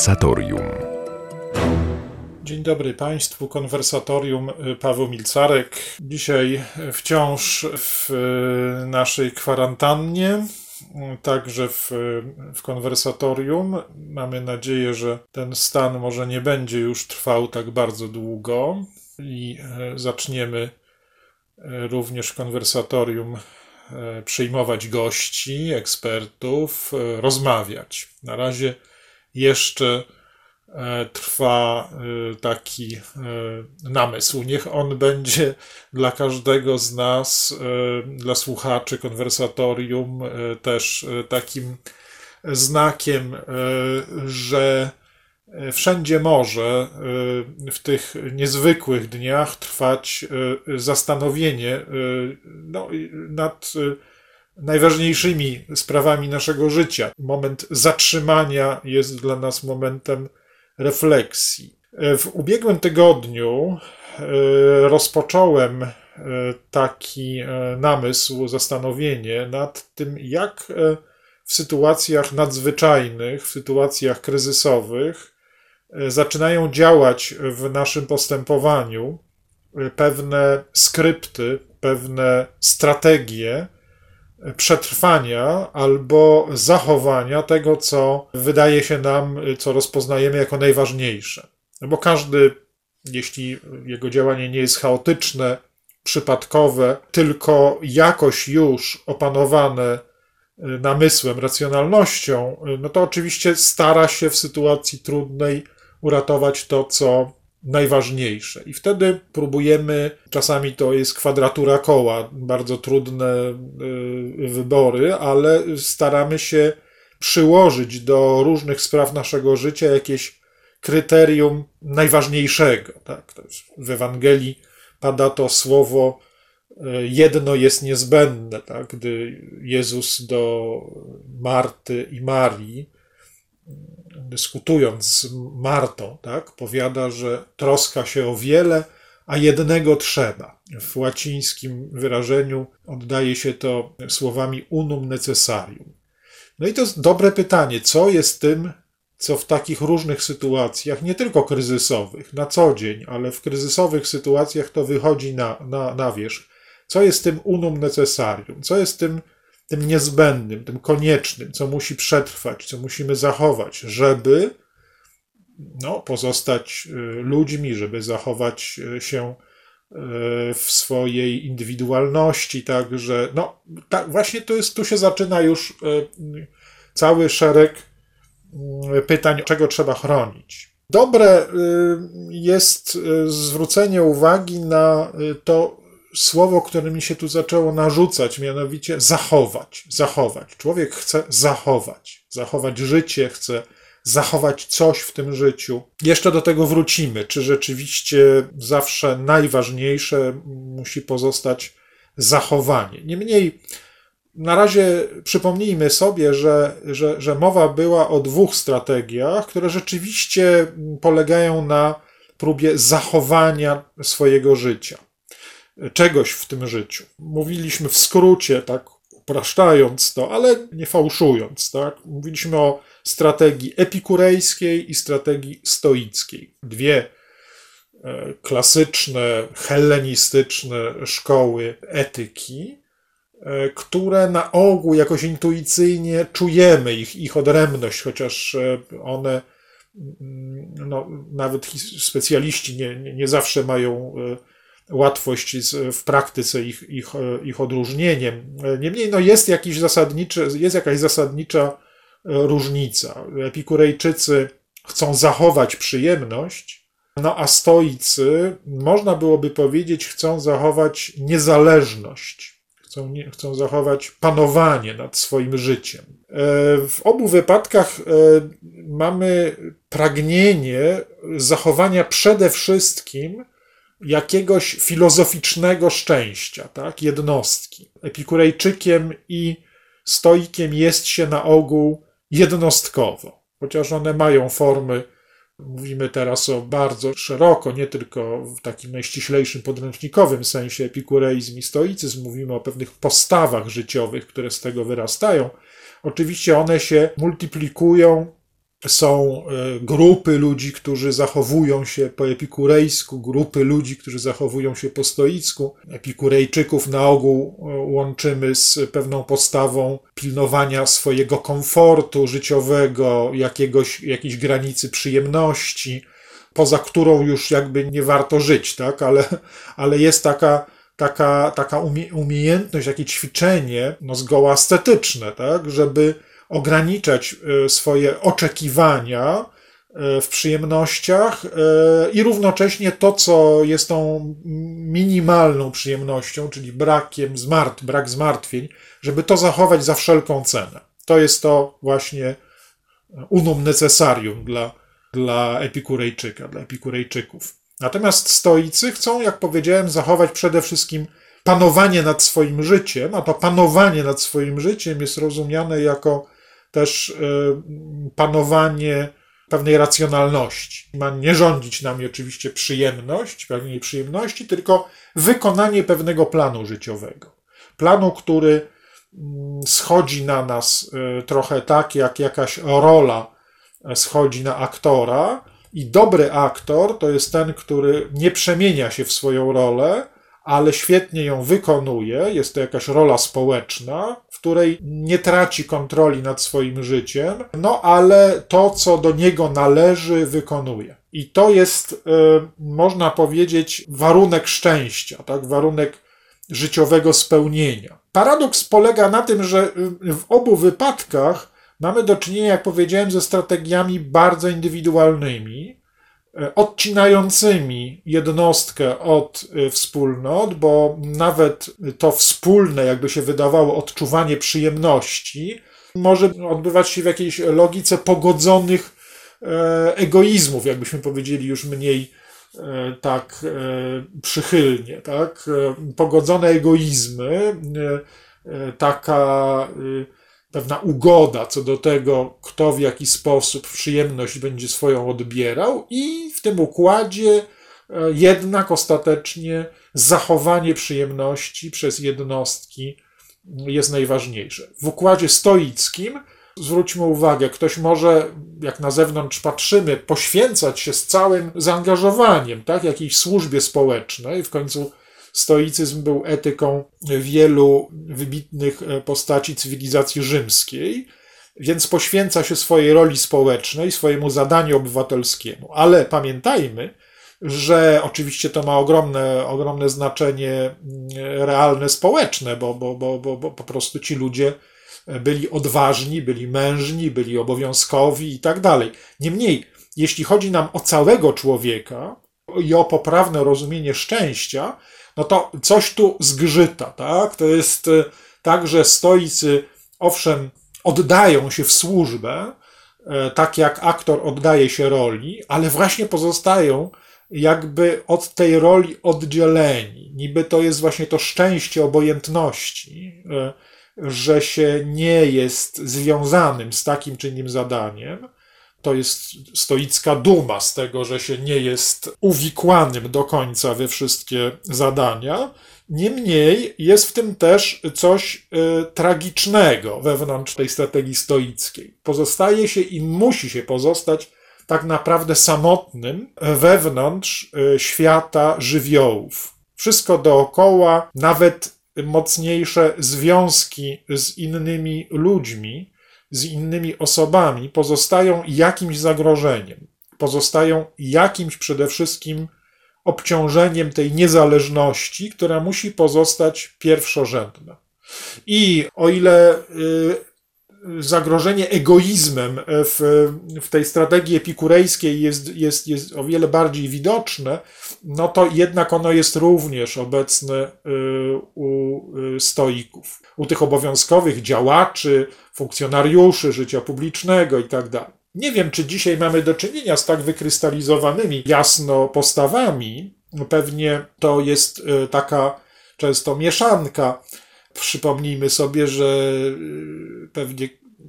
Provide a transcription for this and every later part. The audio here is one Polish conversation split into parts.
Konwersatorium. Dzień dobry Państwu, konwersatorium y, Paweł Milcarek. Dzisiaj wciąż w y, naszej kwarantannie, y, także w, w konwersatorium. Mamy nadzieję, że ten stan może nie będzie już trwał tak bardzo długo i zaczniemy również konwersatorium przyjmować gości, ekspertów, rozmawiać. Na razie jeszcze e, trwa e, taki e, namysł. Niech on będzie dla każdego z nas, dla słuchaczy konwersatorium, też takim znakiem, że wszędzie może w tych niezwykłych dniach trwać zastanowienie no, nad najważniejszymi sprawami naszego życia. Moment zatrzymania jest dla nas momentem refleksji. W ubiegłym tygodniu e, rozpocząłem e, taki e, namysł, zastanowienie nad tym, jak w sytuacjach nadzwyczajnych, w sytuacjach kryzysowych zaczynają działać w naszym postępowaniu pewne skrypty, pewne strategie, przetrwania albo zachowania tego, co wydaje się nam, co rozpoznajemy jako najważniejsze. No bo każdy, jeśli jego działanie nie jest chaotyczne, przypadkowe, tylko jakoś już opanowane y, namysłem, racjonalnością, y, no to oczywiście stara się w sytuacji trudnej uratować to, co najważniejsze. I wtedy próbujemy, czasami to jest kwadratura koła, bardzo trudne y, wybory, ale staramy się przyłożyć do różnych spraw naszego życia jakieś kryterium najważniejszego. Tak? w Ewangelii pada to słowo y, jedno jest niezbędne, tak? gdy Jezus do Marty i Marii dyskutując z Martą, tak, powiada, że troska się o wiele, a jednego trzeba. W łacińskim wyrażeniu oddaje się to słowami unum necessarium. No i to jest dobre pytanie, co jest tym, co w takich różnych sytuacjach, nie tylko kryzysowych, na co dzień, ale w kryzysowych sytuacjach to wychodzi na, na, na wierzch. Co jest tym unum necessarium? Co jest tym, tym niezbędnym, tym koniecznym, co musi przetrwać, co musimy zachować, żeby no, pozostać y, ludźmi, żeby zachować y, się y, w swojej indywidualności, także no, tak, właśnie to jest, tu się zaczyna już cały szereg pytań, czego trzeba chronić. Dobre jest zwrócenie uwagi na to, słowo, które mi się tu zaczęło narzucać, mianowicie zachować. Zachować. Człowiek chce zachować. Zachować życie, chce zachować coś w tym życiu. Jeszcze do tego wrócimy, czy rzeczywiście zawsze najważniejsze musi pozostać zachowanie. Niemniej, na razie przypomnijmy sobie, że, że, że mowa była o dwóch strategiach, które rzeczywiście polegają na próbie zachowania swojego życia czegoś w tym życiu. Mówiliśmy w skrócie, tak upraszczając to, ale nie fałszując, tak? Mówiliśmy o strategii epikurejskiej i strategii stoickiej. Dwie e, klasyczne, hellenistyczne szkoły etyki, e, które na ogół jakoś intuicyjnie czujemy ich, ich odrębność, chociaż e, one, mm, no, nawet specjaliści nie, nie, nie zawsze mają łatwość w praktyce ich, ich, ich odróżnieniem. Niemniej no jest, jakiś zasadniczy, jest jakaś zasadnicza różnica. Epikurejczycy chcą zachować przyjemność, no a stoicy, można byłoby powiedzieć, chcą zachować niezależność. Chcą, nie, chcą zachować panowanie nad swoim życiem. E, w obu wypadkach e, mamy pragnienie zachowania przede wszystkim jakiegoś filozoficznego szczęścia, tak? jednostki. Epikurejczykiem i stoikiem jest się na ogół jednostkowo, chociaż one mają formy, mówimy teraz o bardzo szeroko, nie tylko w takim najściślejszym podręcznikowym sensie epikureizm i stoicyzm, mówimy o pewnych postawach życiowych, które z tego wyrastają. Oczywiście one się multiplikują są e, grupy ludzi, którzy zachowują się po epikurejsku, grupy ludzi, którzy zachowują się po stoicku. Epikurejczyków na ogół e, łączymy z pewną postawą pilnowania swojego komfortu życiowego, jakiegoś, jakiejś granicy przyjemności, poza którą już jakby nie warto żyć, tak? ale, ale jest taka taka, taka umiejętność, takie ćwiczenie, no zgoła estetyczne, tak, żeby ograniczać e, swoje oczekiwania e, w przyjemnościach e, i równocześnie to, co jest tą minimalną przyjemnością, czyli brakiem zmart, brak zmartwień, żeby to zachować za wszelką cenę. To jest to właśnie unum necessarium dla, dla epikurejczyka, dla epikurejczyków. Natomiast stoicy chcą, jak powiedziałem, zachować przede wszystkim panowanie nad swoim życiem, a to panowanie nad swoim życiem jest rozumiane jako też e, panowanie pewnej racjonalności. Ma nie rządzić nami oczywiście przyjemność, pewnej przyjemności, tylko wykonanie pewnego planu życiowego. Planu, który mm, schodzi na nas e, trochę tak, jak jakaś rola e, schodzi na aktora, i dobry aktor to jest ten, który nie przemienia się w swoją rolę, ale świetnie ją wykonuje. Jest to jakaś rola społeczna, w której nie traci kontroli nad swoim życiem, no ale to, co do niego należy, wykonuje. I to jest, y, można powiedzieć, warunek szczęścia, tak? warunek życiowego spełnienia. Paradoks polega na tym, że w obu wypadkach mamy do czynienia, jak powiedziałem, ze strategiami bardzo indywidualnymi, e, odcinającymi jednostkę od e, wspólnot, bo nawet to wspólne, jakby się wydawało, odczuwanie przyjemności może odbywać się w jakiejś logice pogodzonych e, egoizmów, jakbyśmy powiedzieli już mniej tak przychylnie, tak? Pogodzone egoizmy, taka pewna ugoda co do tego, kto w jaki sposób przyjemność będzie swoją odbierał, i w tym układzie e, jednak ostatecznie zachowanie przyjemności przez jednostki jest najważniejsze. W układzie stoickim zwróćmy uwagę, ktoś może, jak na zewnątrz patrzymy, poświęcać się z całym zaangażowaniem, tak, jakiejś służbie społecznej, w końcu stoicyzm był etyką wielu wybitnych e, postaci cywilizacji rzymskiej, więc poświęca się swojej roli społecznej, swojemu zadaniu obywatelskiemu. Ale pamiętajmy, że oczywiście to ma ogromne, ogromne znaczenie mm, realne, społeczne, bo, bo, bo, bo, bo po prostu ci ludzie byli odważni, byli mężni, byli obowiązkowi i tak dalej. Niemniej, jeśli chodzi nam o całego człowieka i o poprawne rozumienie szczęścia, no to coś tu zgrzyta, tak? To jest e, tak, że stoicy, owszem, oddają się w służbę, e, tak jak aktor oddaje się roli, ale właśnie pozostają jakby od tej roli oddzieleni. Niby to jest właśnie to szczęście obojętności, e, że się nie jest związanym z takim czy innym zadaniem, to jest stoicka duma z tego, że się nie jest uwikłanym do końca we wszystkie zadania. Niemniej jest w tym też coś y, tragicznego wewnątrz tej strategii stoickiej. Pozostaje się i musi się pozostać tak naprawdę samotnym wewnątrz y, świata żywiołów. Wszystko dookoła, nawet mocniejsze związki z innymi ludźmi, z innymi osobami pozostają jakimś zagrożeniem, pozostają jakimś przede wszystkim obciążeniem tej niezależności, która musi pozostać pierwszorzędna. I o ile y, zagrożenie egoizmem w, w tej strategii epikurejskiej jest, jest, jest o wiele bardziej widoczne, no to jednak ono jest również obecne y, u y, stoików, u tych obowiązkowych działaczy, funkcjonariuszy życia publicznego i tak. Nie wiem, czy dzisiaj mamy do czynienia z tak wykrystalizowanymi jasno postawami. Pewnie to jest y, taka często mieszanka Przypomnijmy sobie, że y, pewnie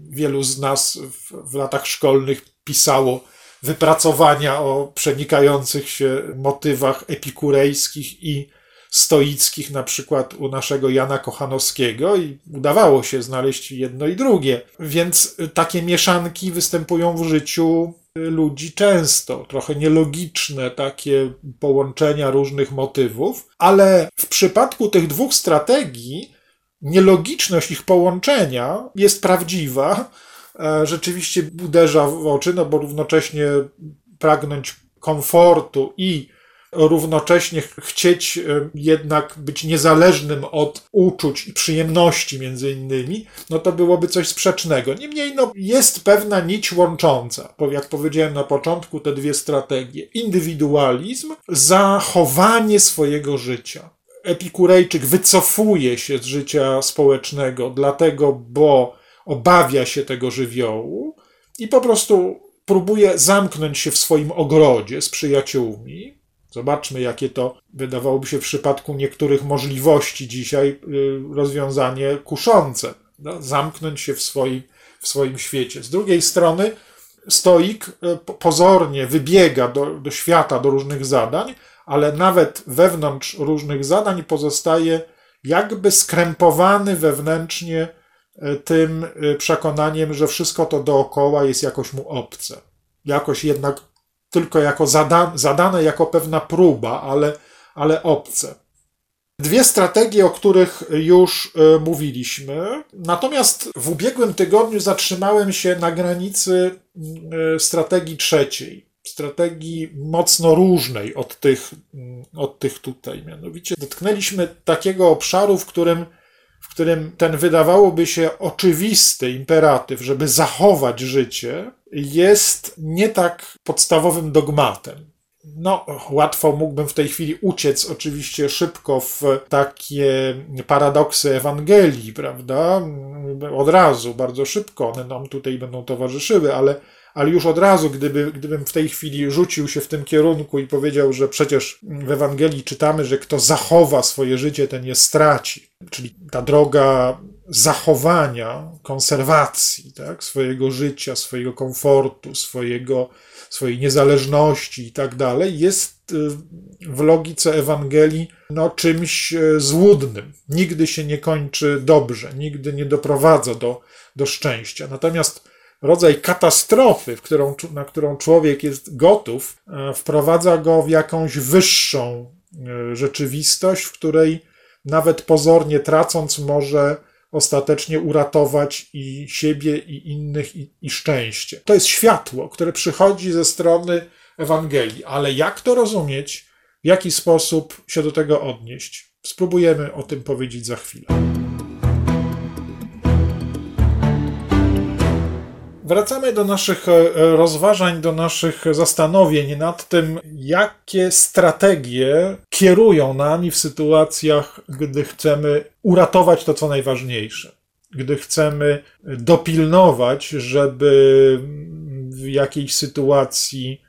wielu z nas w, w latach szkolnych pisało wypracowania o przenikających się motywach epikurejskich i stoickich, na przykład u naszego Jana Kochanowskiego, i udawało się znaleźć jedno i drugie. Więc takie mieszanki występują w życiu ludzi często, trochę nielogiczne takie połączenia różnych motywów, ale w przypadku tych dwóch strategii nielogiczność ich połączenia jest prawdziwa, e, rzeczywiście uderza w oczy, no bo równocześnie pragnąć komfortu i równocześnie chcieć e, jednak być niezależnym od uczuć i przyjemności między innymi, no to byłoby coś sprzecznego. Niemniej no, jest pewna nić łącząca, jak powiedziałem na początku, te dwie strategie. Indywidualizm, zachowanie swojego życia. Epikurejczyk wycofuje się z życia społecznego, dlatego, bo obawia się tego żywiołu i po prostu próbuje zamknąć się w swoim ogrodzie z przyjaciółmi, Zobaczmy, jakie to wydawałoby się w przypadku niektórych możliwości dzisiaj y, rozwiązanie kuszące. No, zamknąć się w swoim, w swoim świecie. Z drugiej strony, stoik y, pozornie wybiega do, do świata, do różnych zadań, ale nawet wewnątrz różnych zadań pozostaje jakby skrępowany wewnętrznie y, tym przekonaniem, że wszystko to dookoła jest jakoś mu obce. Jakoś jednak tylko jako zada, zadane jako pewna próba, ale, ale obce. Dwie strategie, o których już e, mówiliśmy. Natomiast w ubiegłym tygodniu zatrzymałem się na granicy e, strategii trzeciej. Strategii mocno różnej od tych, od tych tutaj. Mianowicie dotknęliśmy takiego obszaru, w którym w którym ten wydawałoby się oczywisty imperatyw, żeby zachować życie, jest nie tak podstawowym dogmatem. No, łatwo mógłbym w tej chwili uciec oczywiście szybko w takie paradoksy Ewangelii, prawda? Od razu, bardzo szybko one nam tutaj będą towarzyszyły, ale ale już od razu, gdyby, gdybym w tej chwili rzucił się w tym kierunku i powiedział, że przecież w Ewangelii czytamy, że kto zachowa swoje życie, ten je straci. Czyli ta droga zachowania, konserwacji tak, swojego życia, swojego komfortu, swojego, swojej niezależności i tak dalej, jest y, w logice Ewangelii no, czymś y, złudnym. Nigdy się nie kończy dobrze, nigdy nie doprowadza do, do szczęścia. Natomiast rodzaj katastrofy, którą, na którą człowiek jest gotów, e, wprowadza go w jakąś wyższą rzeczywistość, w której nawet pozornie tracąc, może ostatecznie uratować i siebie, i innych, i, i szczęście. To jest światło, które przychodzi ze strony Ewangelii, ale jak to rozumieć, w jaki sposób się do tego odnieść? Spróbujemy o tym powiedzieć za chwilę. Wracamy do naszych e, rozważań, do naszych zastanowień nad tym, jakie strategie kierują nami w sytuacjach, gdy chcemy uratować to, co najważniejsze. Gdy chcemy dopilnować, żeby w jakiejś sytuacji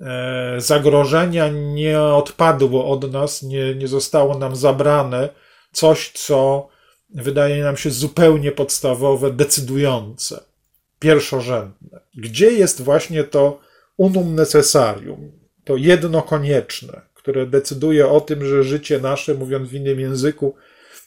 e, zagrożenia nie odpadło od nas, nie, nie zostało nam zabrane coś, co wydaje nam się zupełnie podstawowe, decydujące pierwszorzędne. Gdzie jest właśnie to unum necessarium, to jedno konieczne, które decyduje o tym, że życie nasze, mówiąc w innym języku,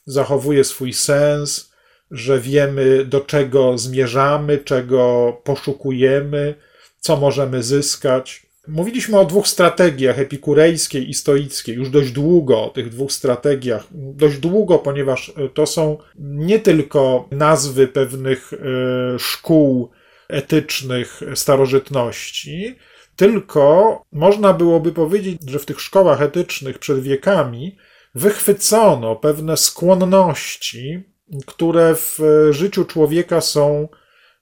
zachowuje swój sens, że wiemy, do czego zmierzamy, czego poszukujemy, co możemy zyskać. Mówiliśmy o dwóch strategiach, epikurejskiej i stoickiej, już dość długo o tych dwóch strategiach. Dość długo, ponieważ to są nie tylko nazwy pewnych e, szkół etycznych starożytności, tylko można byłoby powiedzieć, że w tych szkołach etycznych przed wiekami wychwycono pewne skłonności, które w życiu człowieka są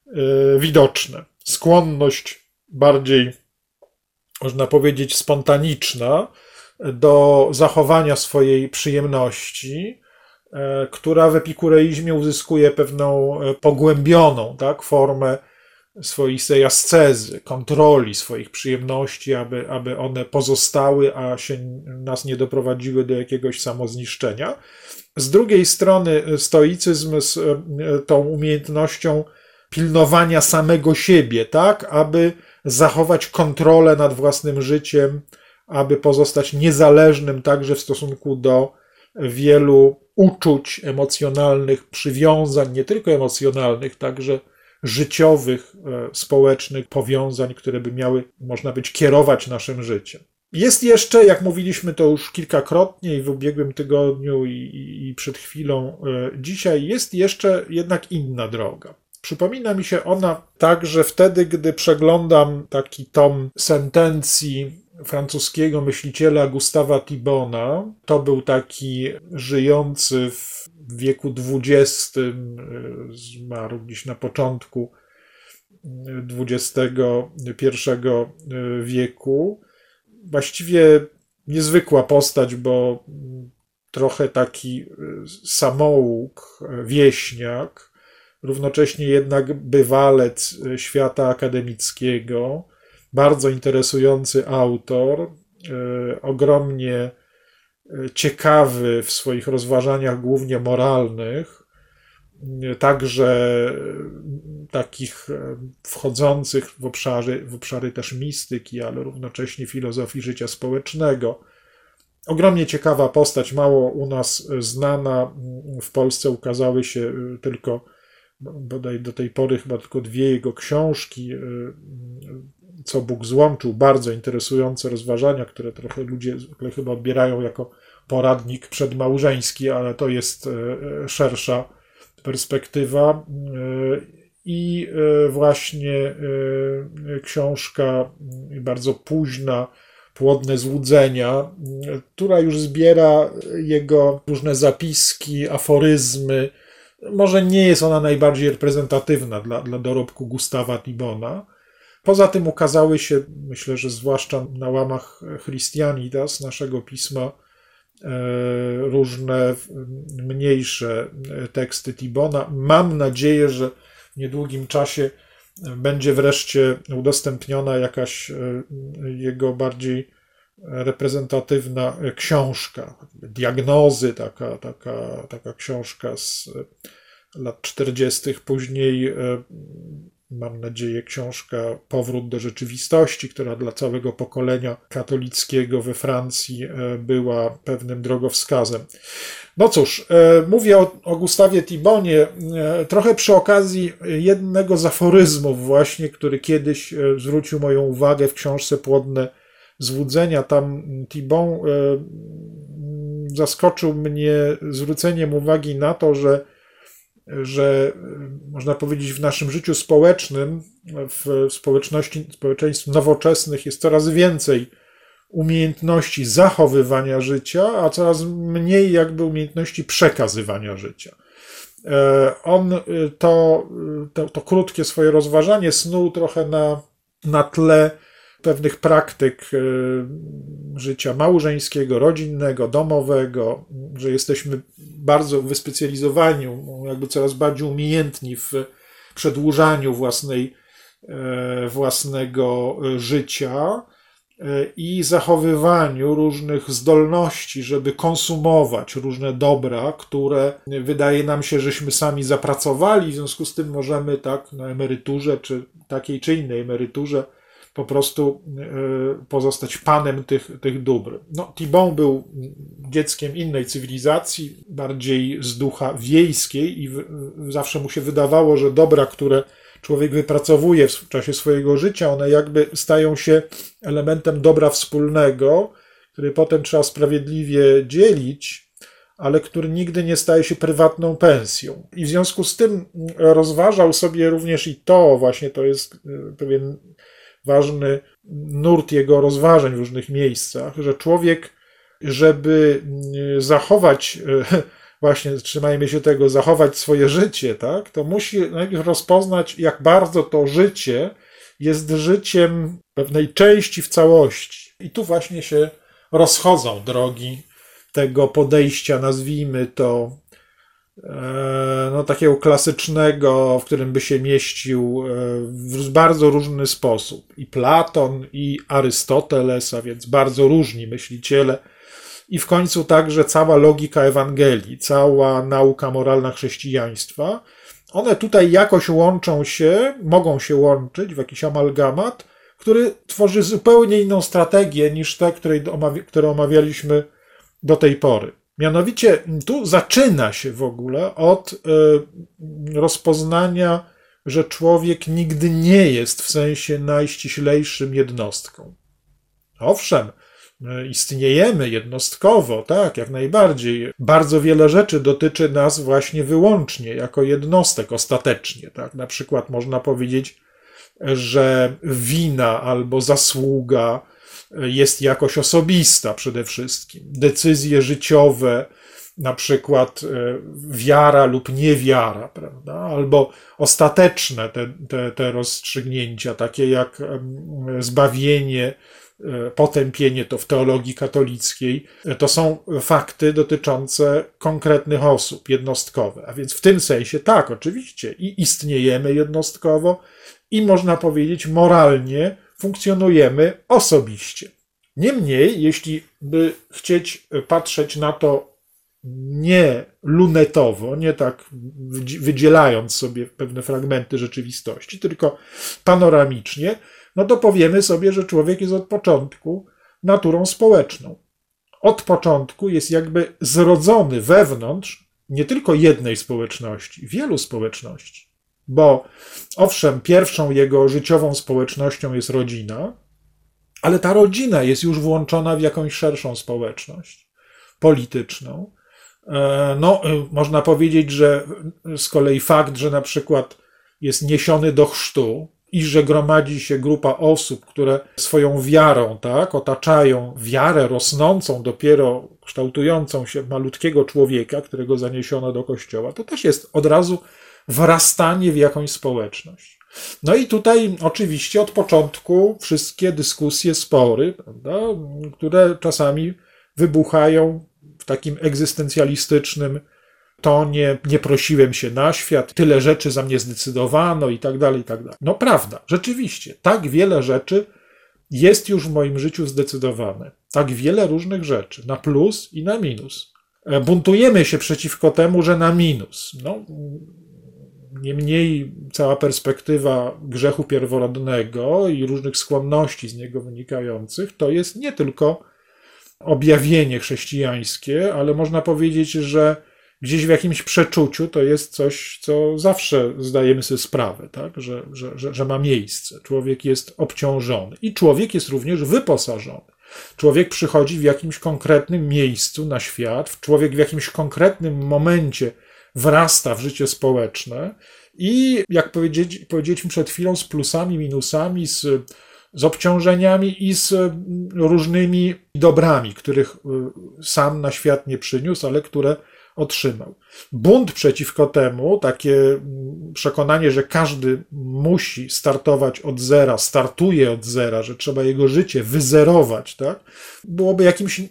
e, widoczne. Skłonność bardziej można powiedzieć, spontaniczna do zachowania swojej przyjemności, e, która w epikureizmie uzyskuje pewną e, pogłębioną tak, formę swoistej ascezy, kontroli swoich przyjemności, aby, aby one pozostały, a się nas nie doprowadziły do jakiegoś samozniszczenia. Z drugiej strony stoicyzm z e, tą umiejętnością pilnowania samego siebie, tak, aby zachować kontrolę nad własnym życiem, aby pozostać niezależnym także w stosunku do wielu uczuć emocjonalnych, przywiązań, nie tylko emocjonalnych, także życiowych, e, społecznych powiązań, które by miały, można być, kierować naszym życiem. Jest jeszcze, jak mówiliśmy to już kilkakrotnie i w ubiegłym tygodniu, i, i, i przed chwilą, e, dzisiaj, jest jeszcze jednak inna droga. Przypomina mi się ona także wtedy, gdy przeglądam taki tom sentencji francuskiego myśliciela Gustawa Thibona. To był taki żyjący w wieku XX, e, zmarł gdzieś na początku XXI e, wieku. Właściwie niezwykła postać, bo trochę taki e, samouk, wieśniak, równocześnie jednak bywalec świata akademickiego, bardzo interesujący autor, e, ogromnie e, ciekawy w swoich rozważaniach, głównie moralnych, e, także takich wchodzących w obszary, w obszary też mistyki, ale równocześnie filozofii życia społecznego. Ogromnie ciekawa postać, mało u nas znana. W Polsce ukazały się tylko bodaj do tej pory chyba tylko dwie jego książki, co Bóg złączył, bardzo interesujące rozważania, które trochę ludzie chyba odbierają jako poradnik przedmałżeński, ale to jest e, szersza perspektywa. I właśnie książka bardzo późna, Płodne złudzenia, która już zbiera jego różne zapiski, aforyzmy. Może nie jest ona najbardziej reprezentatywna dla, dla dorobku Gustawa Tibona, Poza tym ukazały się, myślę, że zwłaszcza na łamach Christianitas, naszego pisma, e, różne mniejsze teksty Tibona. Mam nadzieję, że w niedługim czasie będzie wreszcie udostępniona jakaś e, jego bardziej reprezentatywna książka, diagnozy, taka, taka, taka książka z lat 40., później e, mam nadzieję, książka Powrót do rzeczywistości, która dla całego pokolenia katolickiego we Francji e, była pewnym drogowskazem. No cóż, e, mówię o, o Gustawie Tibonie trochę przy okazji jednego z aforyzmów właśnie, który kiedyś zwrócił moją uwagę w książce Płodne Złudzenia. Tam Tibon zaskoczył mnie zwróceniem uwagi na to, że że można powiedzieć w naszym życiu społecznym, w społeczności, społeczeństw nowoczesnych jest coraz więcej umiejętności zachowywania życia, a coraz mniej jakby umiejętności przekazywania życia. E, on to, to, to krótkie swoje rozważanie snuł trochę na, na tle pewnych praktyk e, życia małżeńskiego, rodzinnego, domowego, że jesteśmy bardzo wyspecjalizowani, jakby coraz bardziej umiejętni w przedłużaniu własnej, e, własnego życia e, i zachowywaniu różnych zdolności, żeby konsumować różne dobra, które wydaje nam się, żeśmy sami zapracowali, w związku z tym możemy tak na emeryturze, czy takiej czy innej emeryturze, po prostu e, pozostać panem tych, tych dóbr. No, Thibon był dzieckiem innej cywilizacji, bardziej z ducha wiejskiej i zawsze mu się wydawało, że dobra, które człowiek wypracowuje w czasie swojego życia, one jakby stają się elementem dobra wspólnego, który potem trzeba sprawiedliwie dzielić, ale który nigdy nie staje się prywatną pensją. I w związku z tym rozważał sobie również i to, właśnie to jest e, pewien ważny nurt jego rozważań w różnych miejscach, że człowiek, żeby mm, zachować, e, właśnie trzymajmy się tego, zachować swoje życie, tak, to musi najpierw rozpoznać, jak bardzo to życie jest życiem pewnej części w całości. I tu właśnie się rozchodzą drogi tego podejścia, nazwijmy to no, takiego klasycznego, w którym by się mieścił e, w bardzo różny sposób. I Platon, i Arystoteles, a więc bardzo różni myśliciele. I w końcu także cała logika Ewangelii, cała nauka moralna chrześcijaństwa. One tutaj jakoś łączą się, mogą się łączyć w jakiś amalgamat, który tworzy zupełnie inną strategię niż te, które omawialiśmy do tej pory. Mianowicie tu zaczyna się w ogóle od y, rozpoznania, że człowiek nigdy nie jest w sensie najściślejszym jednostką. Owszem, istniejemy jednostkowo, tak, jak najbardziej. Bardzo wiele rzeczy dotyczy nas właśnie wyłącznie jako jednostek ostatecznie, tak. Na przykład można powiedzieć, że wina albo zasługa jest jakoś osobista przede wszystkim. Decyzje życiowe, na przykład e, wiara lub niewiara, prawda? albo ostateczne te, te, te rozstrzygnięcia, takie jak zbawienie, e, potępienie to w teologii katolickiej, to są fakty dotyczące konkretnych osób, jednostkowe. A więc w tym sensie tak, oczywiście, i istniejemy jednostkowo, i można powiedzieć moralnie funkcjonujemy osobiście. Niemniej, jeśli by chcieć patrzeć na to nie lunetowo, nie tak wydzielając sobie pewne fragmenty rzeczywistości, tylko panoramicznie, no to powiemy sobie, że człowiek jest od początku naturą społeczną. Od początku jest jakby zrodzony wewnątrz nie tylko jednej społeczności, wielu społeczności. Bo owszem, pierwszą jego życiową społecznością jest rodzina, ale ta rodzina jest już włączona w jakąś szerszą społeczność polityczną. E, no, e, można powiedzieć, że z kolei fakt, że na przykład jest niesiony do chrztu i że gromadzi się grupa osób, które swoją wiarą, tak, otaczają wiarę rosnącą, dopiero kształtującą się malutkiego człowieka, którego zaniesiono do kościoła, to też jest od razu wrastanie w jakąś społeczność. No i tutaj oczywiście od początku wszystkie dyskusje, spory, prawda, które czasami wybuchają w takim egzystencjalistycznym tonie, nie prosiłem się na świat, tyle rzeczy za mnie zdecydowano i tak dalej, i tak dalej. No prawda, rzeczywiście, tak wiele rzeczy jest już w moim życiu zdecydowane. Tak wiele różnych rzeczy, na plus i na minus. E, buntujemy się przeciwko temu, że na minus. No, Niemniej cała perspektywa grzechu pierworodnego i różnych skłonności z niego wynikających to jest nie tylko objawienie chrześcijańskie, ale można powiedzieć, że gdzieś w jakimś przeczuciu to jest coś, co zawsze zdajemy sobie sprawę, tak? że, że, że, że ma miejsce. Człowiek jest obciążony i człowiek jest również wyposażony. Człowiek przychodzi w jakimś konkretnym miejscu na świat, człowiek w jakimś konkretnym momencie wrasta w życie społeczne i jak powiedzieliśmy przed chwilą, z plusami, minusami, z, z obciążeniami i z różnymi dobrami, których y, sam na świat nie przyniósł, ale które otrzymał. Bunt przeciwko temu, takie przekonanie, że każdy musi startować od zera, startuje od zera, że trzeba jego życie wyzerować, tak? byłoby jakimś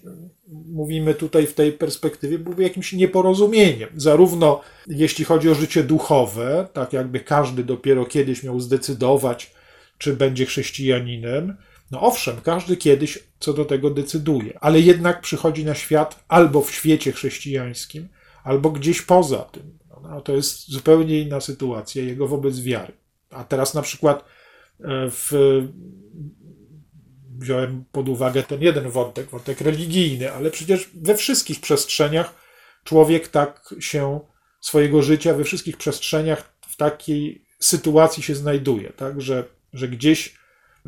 mówimy tutaj w tej perspektywie, byłby jakimś nieporozumieniem. Zarówno jeśli chodzi o życie duchowe, tak jakby każdy dopiero kiedyś miał zdecydować, czy będzie chrześcijaninem. No owszem, każdy kiedyś co do tego decyduje, ale jednak przychodzi na świat albo w świecie chrześcijańskim, albo gdzieś poza tym. No, to jest zupełnie inna sytuacja jego wobec wiary. A teraz na przykład e, w wziąłem pod uwagę ten jeden wątek, wątek religijny, ale przecież we wszystkich przestrzeniach człowiek tak się swojego życia, we wszystkich przestrzeniach w takiej sytuacji się znajduje, tak, że, że gdzieś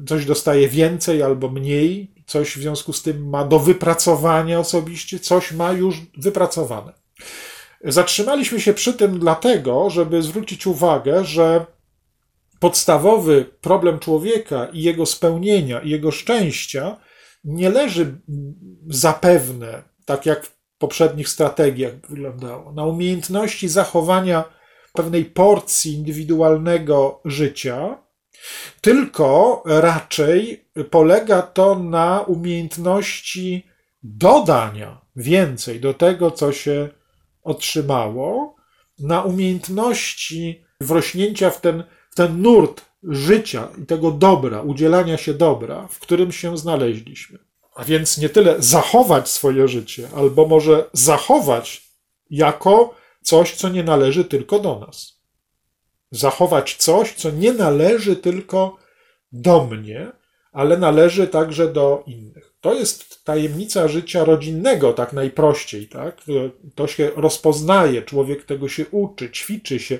coś dostaje więcej albo mniej, coś w związku z tym ma do wypracowania osobiście, coś ma już wypracowane. Zatrzymaliśmy się przy tym dlatego, żeby zwrócić uwagę, że podstawowy problem człowieka i jego spełnienia, i jego szczęścia nie leży zapewne, tak jak w poprzednich strategiach wyglądało, na umiejętności zachowania pewnej porcji indywidualnego życia, tylko raczej polega to na umiejętności dodania więcej do tego, co się otrzymało, na umiejętności wrośnięcia w ten ten nurt życia i tego dobra, udzielania się dobra, w którym się znaleźliśmy. A więc nie tyle zachować swoje życie, albo może zachować jako coś, co nie należy tylko do nas. Zachować coś, co nie należy tylko do mnie, ale należy także do innych. To jest tajemnica życia rodzinnego, tak najprościej, tak? To się rozpoznaje, człowiek tego się uczy, ćwiczy się,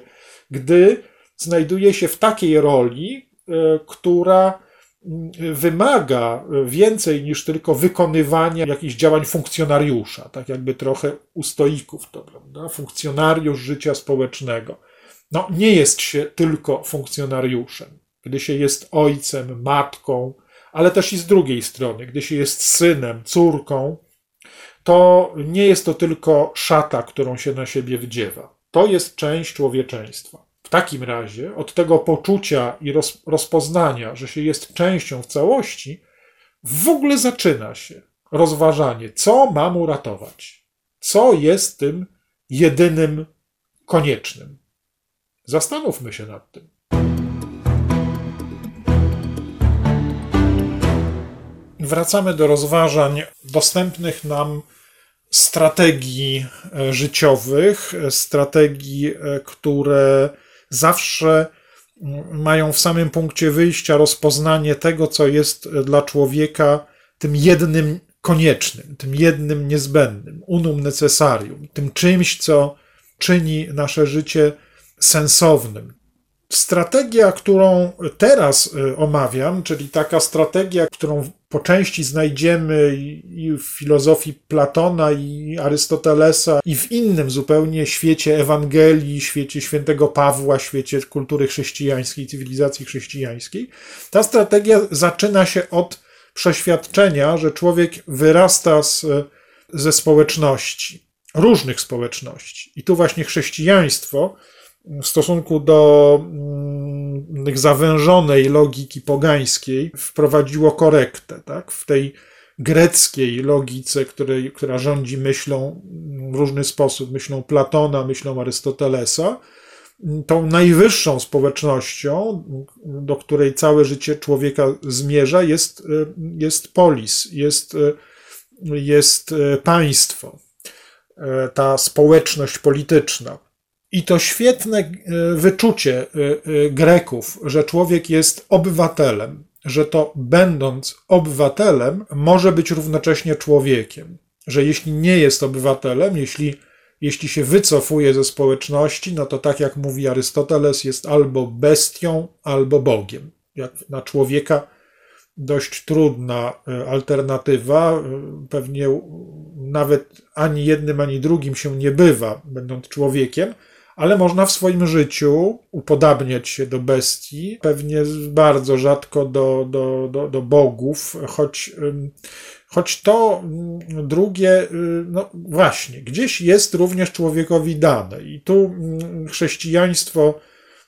gdy znajduje się w takiej roli, e, która mm, wymaga więcej niż tylko wykonywania jakichś działań funkcjonariusza, tak jakby trochę u stoików to, prawda? Funkcjonariusz życia społecznego. No, nie jest się tylko funkcjonariuszem. Gdy się jest ojcem, matką, ale też i z drugiej strony, gdy się jest synem, córką, to nie jest to tylko szata, którą się na siebie wdziewa. To jest część człowieczeństwa. W takim razie od tego poczucia i roz, rozpoznania, że się jest częścią w całości, w ogóle zaczyna się rozważanie, co mam uratować, co jest tym jedynym koniecznym. Zastanówmy się nad tym. Wracamy do rozważań dostępnych nam strategii e, życiowych, e, strategii, e, które zawsze mają w samym punkcie wyjścia rozpoznanie tego, co jest dla człowieka tym jednym koniecznym, tym jednym niezbędnym, unum necessarium, tym czymś, co czyni nasze życie sensownym. Strategia, którą teraz omawiam, czyli taka strategia, którą po części znajdziemy i w filozofii Platona i Arystotelesa, i w innym zupełnie świecie Ewangelii, świecie świętego Pawła, świecie kultury chrześcijańskiej, cywilizacji chrześcijańskiej. Ta strategia zaczyna się od przeświadczenia, że człowiek wyrasta z, ze społeczności, różnych społeczności. I tu właśnie chrześcijaństwo w stosunku do mm, zawężonej logiki pogańskiej wprowadziło korektę. Tak? W tej greckiej logice, której, która rządzi myślą w różny sposób, myślą Platona, myślą Arystotelesa, tą najwyższą społecznością, do której całe życie człowieka zmierza, jest, jest polis, jest, jest państwo, ta społeczność polityczna. I to świetne e, wyczucie e, e, Greków, że człowiek jest obywatelem, że to będąc obywatelem, może być równocześnie człowiekiem. Że jeśli nie jest obywatelem, jeśli, jeśli się wycofuje ze społeczności, no to tak jak mówi Arystoteles, jest albo bestią, albo Bogiem. Jak na człowieka dość trudna alternatywa. Pewnie nawet ani jednym, ani drugim się nie bywa, będąc człowiekiem ale można w swoim życiu upodabniać się do bestii, pewnie bardzo rzadko do, do, do, do bogów, choć, choć to mm, drugie, y, no właśnie, gdzieś jest również człowiekowi dane. I tu mm, chrześcijaństwo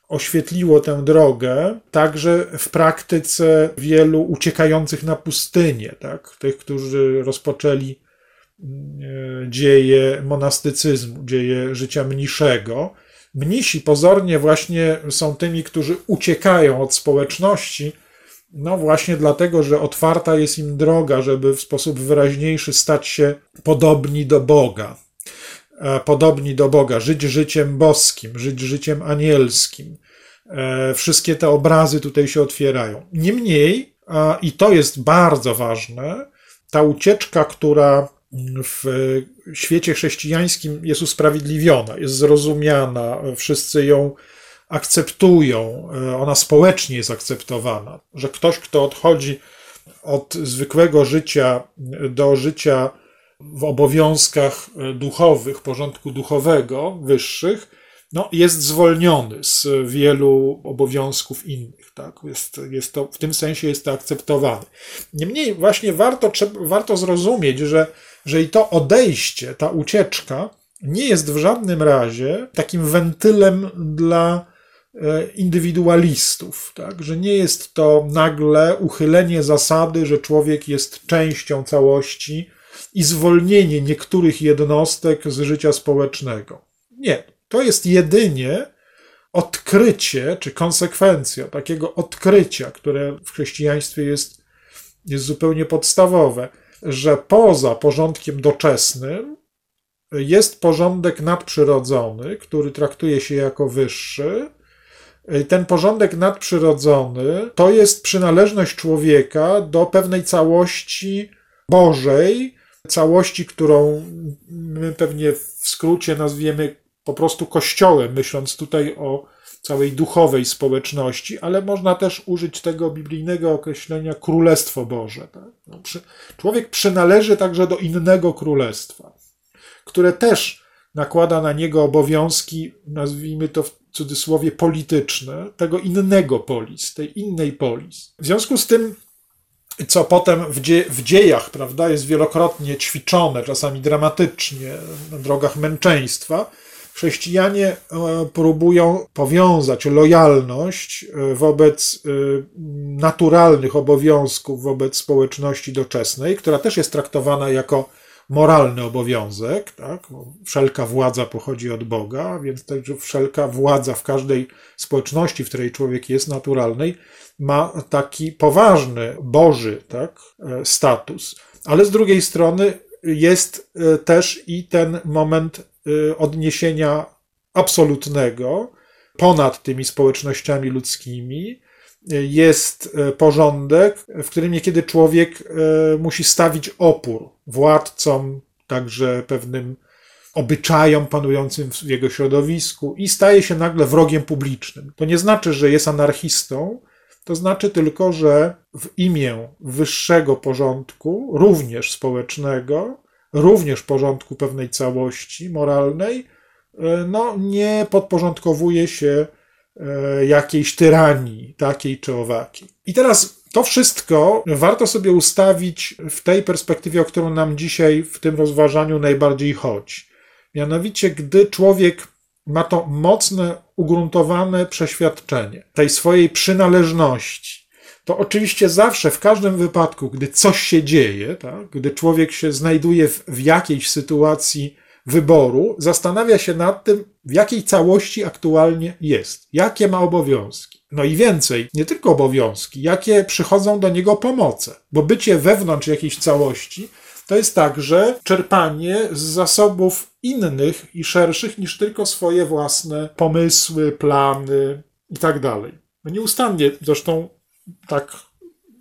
oświetliło tę drogę, także w praktyce wielu uciekających na pustynię, tak? tych, którzy rozpoczęli dzieje monastycyzmu, dzieje życia mniszego. Mnisi pozornie właśnie są tymi, którzy uciekają od społeczności, no właśnie dlatego, że otwarta jest im droga, żeby w sposób wyraźniejszy stać się podobni do Boga. E, podobni do Boga, żyć życiem boskim, żyć życiem anielskim. E, wszystkie te obrazy tutaj się otwierają. Niemniej, i to jest bardzo ważne, ta ucieczka, która w świecie chrześcijańskim jest usprawiedliwiona, jest zrozumiana, wszyscy ją akceptują, ona społecznie jest akceptowana, że ktoś, kto odchodzi od zwykłego życia do życia w obowiązkach duchowych, porządku duchowego, wyższych, no, jest zwolniony z wielu obowiązków innych. Tak? Jest, jest to, w tym sensie jest to akceptowane. Niemniej właśnie warto, warto zrozumieć, że że i to odejście, ta ucieczka nie jest w żadnym razie takim wentylem dla e, indywidualistów, tak? że nie jest to nagle uchylenie zasady, że człowiek jest częścią całości i zwolnienie niektórych jednostek z życia społecznego. Nie, to jest jedynie odkrycie, czy konsekwencja takiego odkrycia, które w chrześcijaństwie jest, jest zupełnie podstawowe że poza porządkiem doczesnym jest porządek nadprzyrodzony, który traktuje się jako wyższy. Ten porządek nadprzyrodzony to jest przynależność człowieka do pewnej całości Bożej, całości, którą my pewnie w skrócie nazwiemy po prostu Kościołem, myśląc tutaj o całej duchowej społeczności, ale można też użyć tego biblijnego określenia Królestwo Boże. Tak? No, przy, człowiek przynależy także do innego królestwa, które też nakłada na niego obowiązki, nazwijmy to w cudzysłowie polityczne, tego innego polis, tej innej polis. W związku z tym co potem w, dzie w, dziejach prawda, jest wielokrotnie ćwiczone, czasami dramatycznie, na drogach męczeństwa, chrześcijanie e, próbują powiązać lojalność e, wobec e, naturalnych obowiązków wobec społeczności doczesnej, która też jest traktowana jako moralny obowiązek. Tak? Wszelka władza pochodzi od Boga, więc także wszelka władza w każdej społeczności, w której człowiek jest naturalnej, ma taki poważny, boży tak? status. Ale z drugiej strony jest też i ten moment odniesienia absolutnego ponad tymi społecznościami ludzkimi y, jest y, porządek, w którym niekiedy człowiek musi stawić opór władcom, także pewnym obyczajom panującym w jego środowisku i staje się nagle wrogiem publicznym. To nie znaczy, że jest anarchistą, to znaczy tylko, że w imię wyższego porządku, również społecznego, również porządku pewnej całości moralnej, e, no, nie podporządkowuje się e, jakiejś tyranii, takiej czy owakiej. I teraz to wszystko warto sobie ustawić w tej perspektywie, o którą nam dzisiaj w tym rozważaniu najbardziej chodzi. Mianowicie, gdy człowiek ma to mocne, ugruntowane przeświadczenie tej swojej przynależności, to oczywiście zawsze, w każdym wypadku, gdy coś się dzieje, tak, gdy człowiek się znajduje w, w jakiejś sytuacji wyboru, zastanawia się nad tym, w jakiej całości aktualnie jest, jakie ma obowiązki. No i więcej, nie tylko obowiązki, jakie przychodzą do niego pomoce, bo bycie wewnątrz jakiejś całości to jest także czerpanie z zasobów innych i szerszych niż tylko swoje własne pomysły, plany i tak. No nieustannie zresztą tak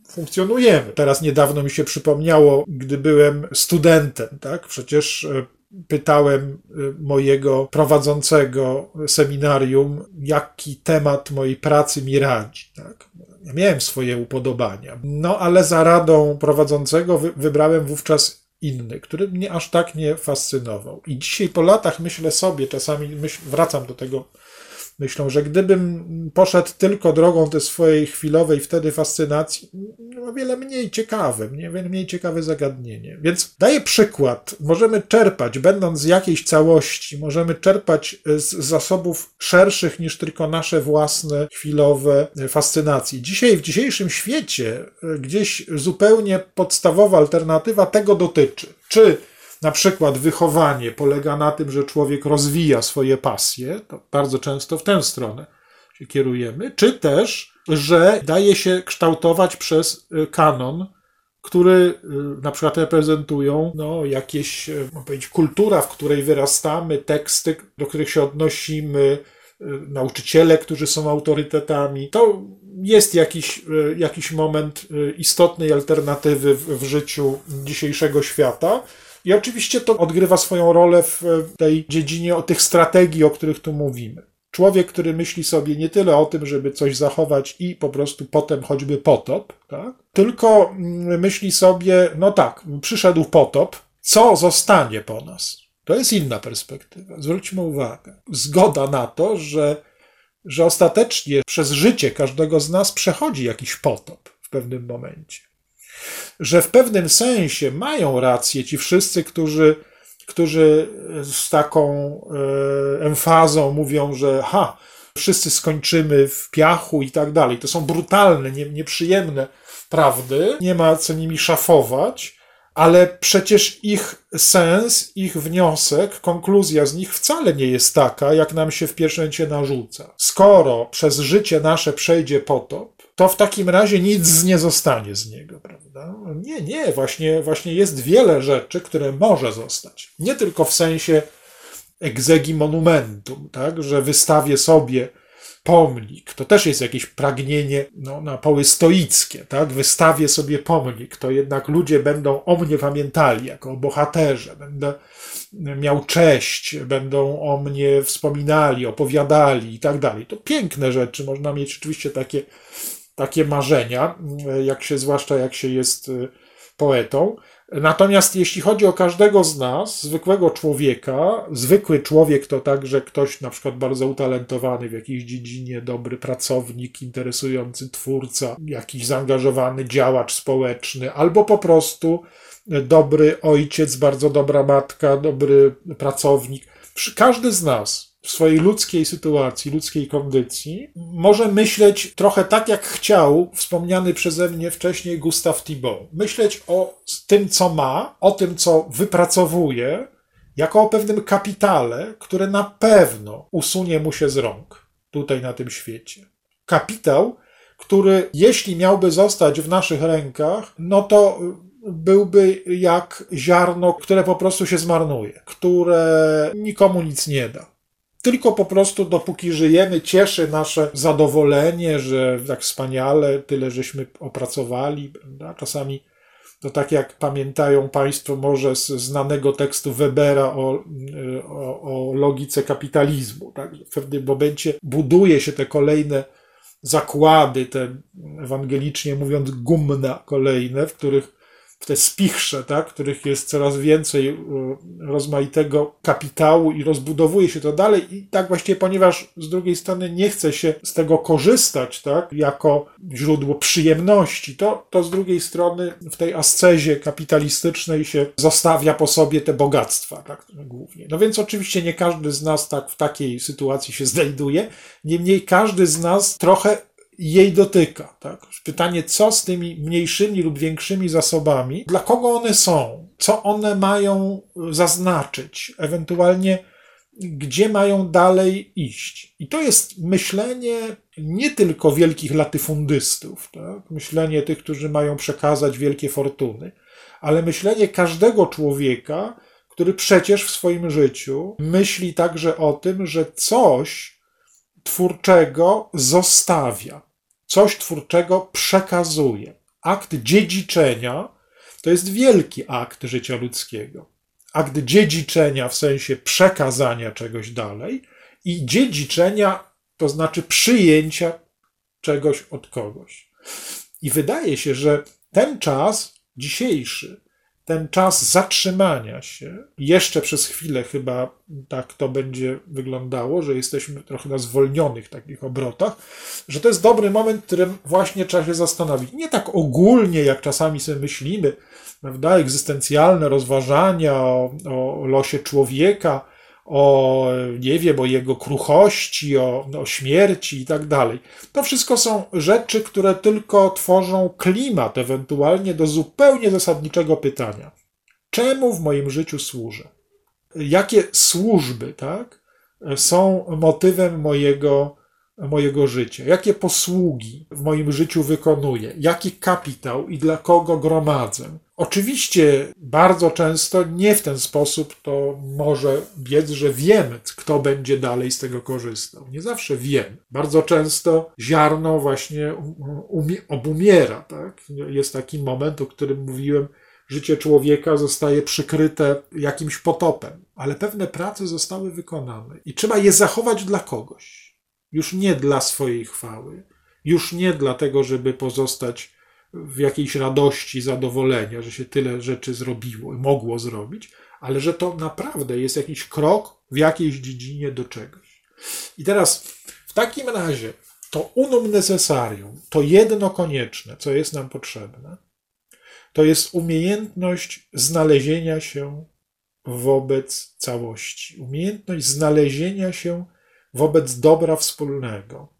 funkcjonujemy. Teraz niedawno mi się przypomniało, gdy byłem studentem, tak? Przecież e, pytałem e, mojego prowadzącego seminarium, jaki temat mojej pracy mi radzi. Tak? Ja miałem swoje upodobania. No ale za radą prowadzącego wybrałem wówczas inny, który mnie aż tak nie fascynował. I dzisiaj po latach myślę sobie, czasami myśl, wracam do tego myślą, że gdybym poszedł tylko drogą tej swojej chwilowej wtedy fascynacji, o wiele mniej ciekawe, wiele mniej ciekawe zagadnienie. Więc daję przykład. Możemy czerpać, będąc z jakiejś całości, możemy czerpać z zasobów szerszych niż tylko nasze własne chwilowe fascynacje. Dzisiaj, w dzisiejszym świecie, gdzieś zupełnie podstawowa alternatywa tego dotyczy. Czy na przykład wychowanie polega na tym, że człowiek rozwija swoje pasje, to bardzo często w tę stronę się kierujemy, czy też, że daje się kształtować przez y, kanon, który y, na przykład reprezentują no, jakieś, y, powiedzieć, kultura, w której wyrastamy, teksty, do których się odnosimy, nauczyciele, którzy są autorytetami. To jest jakiś, jakiś moment istotnej alternatywy w, w życiu dzisiejszego świata. I oczywiście to odgrywa swoją rolę w tej dziedzinie o tych strategii, o których tu mówimy. Człowiek, który myśli sobie nie tyle o tym, żeby coś zachować i po prostu potem choćby potop, tak? tylko mm, myśli sobie, no tak, przyszedł potop, co zostanie po nas? To jest inna perspektywa. Zwróćmy uwagę. Zgoda na to, że, że ostatecznie przez życie każdego z nas przechodzi jakiś potop w pewnym momencie że w pewnym sensie mają rację ci wszyscy, którzy, którzy z taką e, emfazą mówią, że ha, wszyscy skończymy w piachu i tak dalej. To są brutalne, nie, nieprzyjemne prawdy, nie ma co nimi szafować, ale przecież ich sens, ich wniosek, konkluzja z nich wcale nie jest taka, jak nam się w pierwszym momencie narzuca. Skoro przez życie nasze przejdzie potop, to w takim razie nic nie zostanie z niego, prawda? Nie, nie, właśnie, właśnie jest wiele rzeczy, które może zostać. Nie tylko w sensie egzegi monumentum, tak, że wystawię sobie pomnik. To też jest jakieś pragnienie no, na poły stoickie, tak? Wystawię sobie pomnik, to jednak ludzie będą o mnie pamiętali jako o bohaterze, będę miał cześć, będą o mnie wspominali, opowiadali i tak dalej. To piękne rzeczy, można mieć oczywiście takie, takie marzenia, jak się, zwłaszcza jak się jest y, poetą. Natomiast jeśli chodzi o każdego z nas, zwykłego człowieka, zwykły człowiek to także ktoś na przykład bardzo utalentowany w jakiejś dziedzinie, dobry pracownik, interesujący twórca, jakiś zaangażowany działacz społeczny, albo po prostu dobry ojciec, bardzo dobra matka, dobry pracownik. Każdy z nas w swojej ludzkiej sytuacji, ludzkiej kondycji, może myśleć trochę tak, jak chciał wspomniany przeze mnie wcześniej Gustav Thibault. Myśleć o tym, co ma, o tym, co wypracowuje, jako o pewnym kapitale, które na pewno usunie mu się z rąk tutaj na tym świecie. Kapitał, który jeśli miałby zostać w naszych rękach, no to byłby jak ziarno, które po prostu się zmarnuje, które nikomu nic nie da tylko po prostu dopóki żyjemy, cieszy nasze zadowolenie, że tak wspaniale, tyle żeśmy opracowali. Prawda? Czasami to tak jak pamiętają Państwo może z znanego tekstu Webera o, o, o logice kapitalizmu. Tak? W pewnym momencie buduje się te kolejne zakłady, te ewangelicznie mówiąc gumna kolejne, w których w te spichrze, tak, których jest coraz więcej rozmaitego kapitału i rozbudowuje się to dalej i tak właściwie, ponieważ z drugiej strony nie chce się z tego korzystać, tak, jako źródło przyjemności, to, to z drugiej strony w tej ascezie kapitalistycznej się zostawia po sobie te bogactwa, tak, głównie. No więc oczywiście nie każdy z nas tak w takiej sytuacji się znajduje, niemniej każdy z nas trochę jej dotyka. Tak? Pytanie, co z tymi mniejszymi lub większymi zasobami, dla kogo one są, co one mają zaznaczyć, ewentualnie gdzie mają dalej iść. I to jest myślenie nie tylko wielkich latyfundystów, tak? myślenie tych, którzy mają przekazać wielkie fortuny, ale myślenie każdego człowieka, który przecież w swoim życiu myśli także o tym, że coś twórczego zostawia coś twórczego przekazuje. Akt dziedziczenia to jest wielki akt życia ludzkiego. Akt dziedziczenia w sensie przekazania czegoś dalej i dziedziczenia to znaczy przyjęcia czegoś od kogoś. I wydaje się, że ten czas dzisiejszy ten czas zatrzymania się, jeszcze przez chwilę chyba tak to będzie wyglądało, że jesteśmy trochę na zwolnionych takich obrotach, że to jest dobry moment, w którym właśnie trzeba się zastanowić. Nie tak ogólnie, jak czasami sobie myślimy, prawda, egzystencjalne rozważania o, o losie człowieka, o, nie wiem, o jego kruchości, o, o śmierci i tak dalej. To wszystko są rzeczy, które tylko tworzą klimat ewentualnie do zupełnie zasadniczego pytania. Czemu w moim życiu służę? Jakie służby, tak, są motywem mojego, mojego życia? Jakie posługi w moim życiu wykonuję? Jaki kapitał i dla kogo gromadzę? Oczywiście bardzo często nie w ten sposób to może biec, że wiemy, kto będzie dalej z tego korzystał. Nie zawsze wiemy. Bardzo często ziarno właśnie obumiera. Tak? Jest taki moment, o którym mówiłem, życie człowieka zostaje przykryte jakimś potopem, ale pewne prace zostały wykonane i trzeba je zachować dla kogoś. Już nie dla swojej chwały, już nie dlatego, żeby pozostać w jakiejś radości, zadowolenia, że się tyle rzeczy zrobiło mogło zrobić, ale że to naprawdę jest jakiś krok w jakiejś dziedzinie do czegoś. I teraz w takim razie to unum necessarium, to jedno konieczne, co jest nam potrzebne, to jest umiejętność znalezienia się wobec całości, umiejętność znalezienia się wobec dobra wspólnego.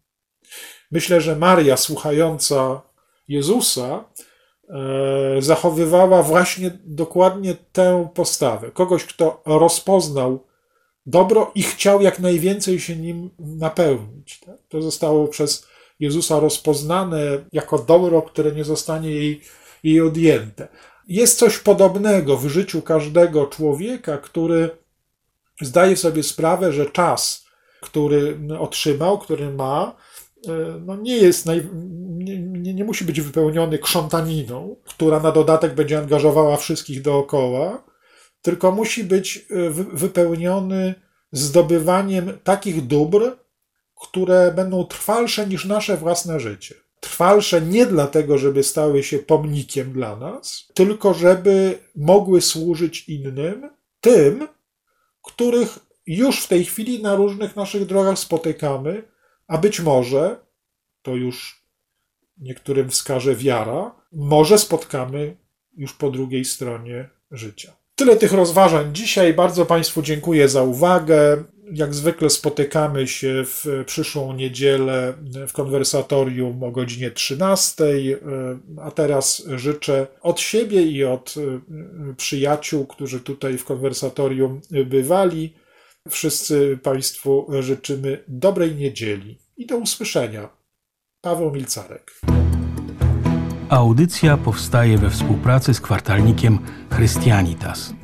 Myślę, że Maria, słuchająca Jezusa e, zachowywała właśnie dokładnie tę postawę. Kogoś, kto rozpoznał dobro i chciał jak najwięcej się nim napełnić. Tak? To zostało przez Jezusa rozpoznane jako dobro, które nie zostanie jej, jej odjęte. Jest coś podobnego w życiu każdego człowieka, który zdaje sobie sprawę, że czas, który otrzymał, który ma, e, no nie jest, naj, nie, nie, musi być wypełniony krzątaniną, która na dodatek będzie angażowała wszystkich dookoła, tylko musi być e, wypełniony zdobywaniem takich dóbr, które będą trwalsze niż nasze własne życie. Trwalsze nie dlatego, żeby stały się pomnikiem dla nas, tylko żeby mogły służyć innym, tym, których już w tej chwili na różnych naszych drogach spotykamy, a być może, to już niektórym wskaże wiara, może spotkamy już po drugiej stronie życia. Tyle tych rozważań dzisiaj. Bardzo Państwu dziękuję za uwagę. Jak zwykle spotykamy się w przyszłą niedzielę w konwersatorium o godzinie 13. A teraz życzę od siebie i od przyjaciół, którzy tutaj w konwersatorium bywali, wszyscy Państwu życzymy dobrej niedzieli i do usłyszenia. Paweł Milcarek. Audycja powstaje we współpracy z kwartalnikiem Christianitas.